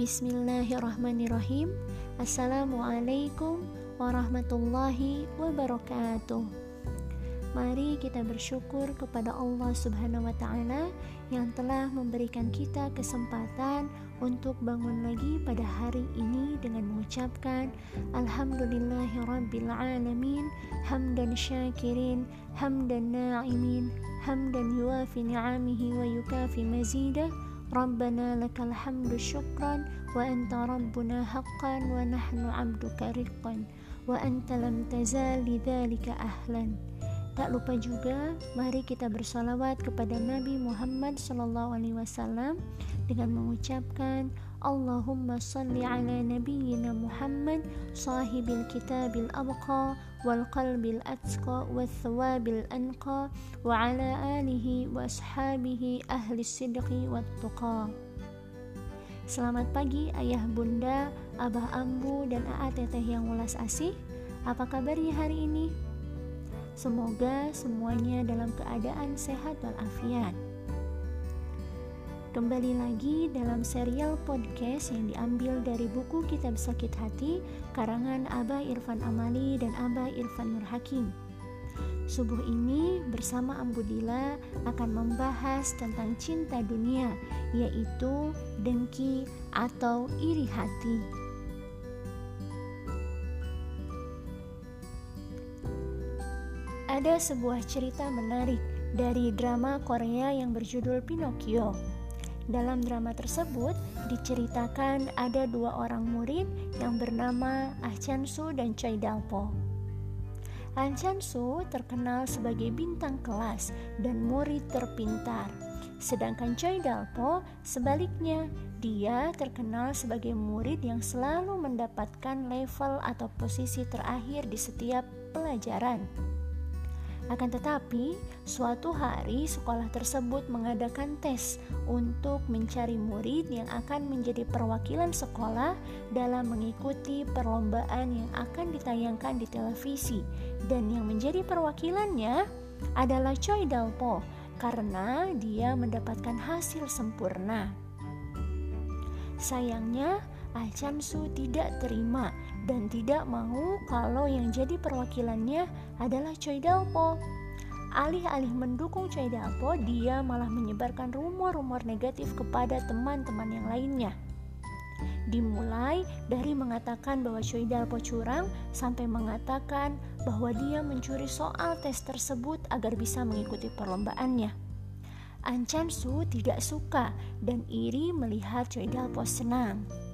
Bismillahirrahmanirrahim. Assalamualaikum warahmatullahi wabarakatuh. Mari kita bersyukur kepada Allah Subhanahu wa taala yang telah memberikan kita kesempatan untuk bangun lagi pada hari ini dengan mengucapkan alhamdulillahirabbil alamin hamdan syakirin hamdan na'imin hamdan yuafi ni'amihi wa yukafi mazidah ربنا لك الحمد شكرا وأنت ربنا حقا ونحن عبدك رقا وأنت لم تزال لذلك أهلا. Tak lupa juga, mari kita bersalawat kepada Nabi Muhammad SAW dengan mengucapkan Allahumma salli ala nabiyyina Muhammad sahibil kitabil abqa wal qalbil atqa wal thawabil anqa wa ala alihi wa ashabihi ahli sidqi wat tuqa Selamat pagi ayah bunda, abah ambu dan aa teteh yang ulas asih Apa kabarnya hari ini? Semoga semuanya dalam keadaan sehat walafiat. Kembali lagi dalam serial podcast yang diambil dari buku Kitab Sakit Hati karangan Abah Irfan Amali dan Abah Irfan Nur Hakim. Subuh ini bersama Ambudila akan membahas tentang cinta dunia, yaitu dengki atau iri hati. Ada sebuah cerita menarik dari drama Korea yang berjudul Pinocchio. Dalam drama tersebut diceritakan ada dua orang murid yang bernama Ah Chan Su dan Choi Dalpo. Ah Chan Su terkenal sebagai bintang kelas dan murid terpintar. Sedangkan Choi Dalpo sebaliknya, dia terkenal sebagai murid yang selalu mendapatkan level atau posisi terakhir di setiap pelajaran. Akan tetapi, suatu hari sekolah tersebut mengadakan tes untuk mencari murid yang akan menjadi perwakilan sekolah dalam mengikuti perlombaan yang akan ditayangkan di televisi. Dan yang menjadi perwakilannya adalah Choi Dalpo karena dia mendapatkan hasil sempurna. Sayangnya, Ah tidak terima dan tidak mau kalau yang jadi perwakilannya adalah Choi Dalpo. Alih-alih mendukung Choi Dalpo, dia malah menyebarkan rumor-rumor negatif kepada teman-teman yang lainnya. Dimulai dari mengatakan bahwa Choi Dalpo curang sampai mengatakan bahwa dia mencuri soal tes tersebut agar bisa mengikuti perlombaannya. An Chan Su tidak suka dan iri melihat Choi Dalpo senang.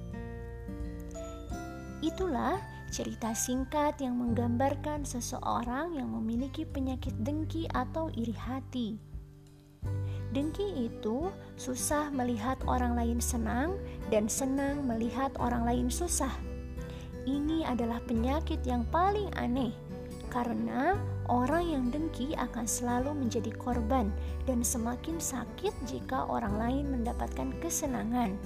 Itulah cerita singkat yang menggambarkan seseorang yang memiliki penyakit dengki atau iri hati. Dengki itu susah melihat orang lain senang dan senang melihat orang lain susah. Ini adalah penyakit yang paling aneh karena orang yang dengki akan selalu menjadi korban dan semakin sakit jika orang lain mendapatkan kesenangan.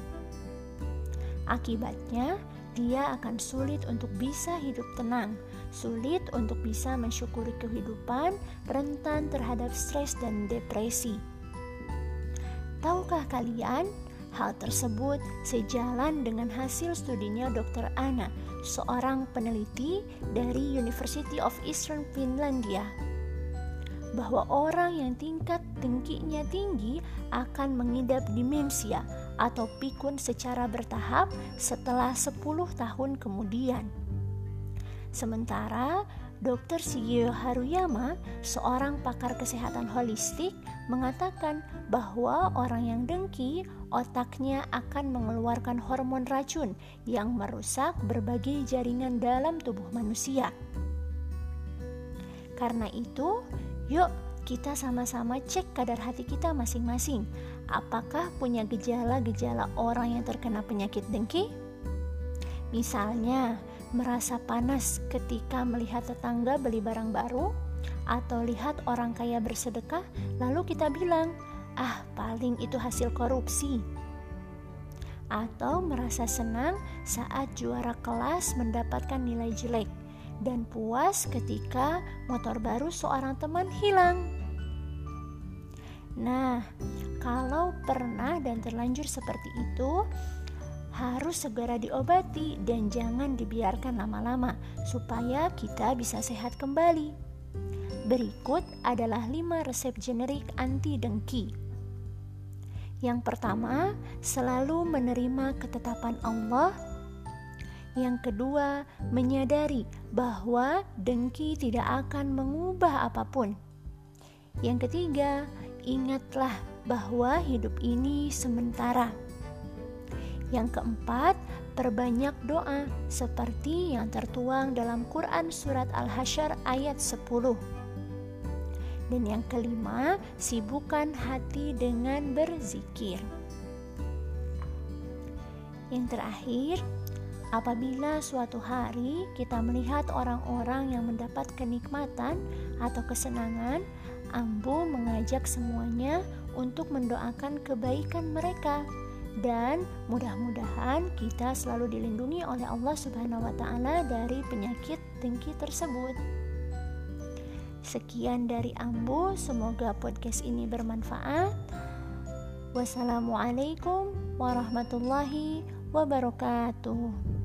Akibatnya, dia akan sulit untuk bisa hidup tenang, sulit untuk bisa mensyukuri kehidupan, rentan terhadap stres dan depresi. Tahukah kalian, hal tersebut sejalan dengan hasil studinya Dr. Anna, seorang peneliti dari University of Eastern Finlandia bahwa orang yang tingkat dengkinya tinggi akan mengidap demensia atau pikun secara bertahap setelah 10 tahun kemudian. Sementara Dr. Shigeo Haruyama, seorang pakar kesehatan holistik, mengatakan bahwa orang yang dengki, otaknya akan mengeluarkan hormon racun yang merusak berbagai jaringan dalam tubuh manusia. Karena itu, yuk kita sama-sama cek kadar hati kita masing-masing. Apakah punya gejala-gejala orang yang terkena penyakit dengki? Misalnya, merasa panas ketika melihat tetangga beli barang baru, atau lihat orang kaya bersedekah, lalu kita bilang, "Ah, paling itu hasil korupsi." Atau merasa senang saat juara kelas mendapatkan nilai jelek dan puas ketika motor baru seorang teman hilang. Nah, kalau pernah dan terlanjur seperti itu, harus segera diobati dan jangan dibiarkan lama-lama supaya kita bisa sehat kembali. Berikut adalah 5 resep generik anti dengki. Yang pertama, selalu menerima ketetapan Allah. Yang kedua, menyadari bahwa dengki tidak akan mengubah apa pun. Yang ketiga, ingatlah bahwa hidup ini sementara. Yang keempat, perbanyak doa seperti yang tertuang dalam Quran surat Al-Hasyr ayat 10. Dan yang kelima, sibukkan hati dengan berzikir. Yang terakhir, apabila suatu hari kita melihat orang-orang yang mendapat kenikmatan atau kesenangan, Ambu mengajak semuanya untuk mendoakan kebaikan mereka dan mudah-mudahan kita selalu dilindungi oleh Allah Subhanahu wa taala dari penyakit dengki tersebut. Sekian dari Ambu, semoga podcast ini bermanfaat. Wassalamualaikum warahmatullahi wabarakatuh.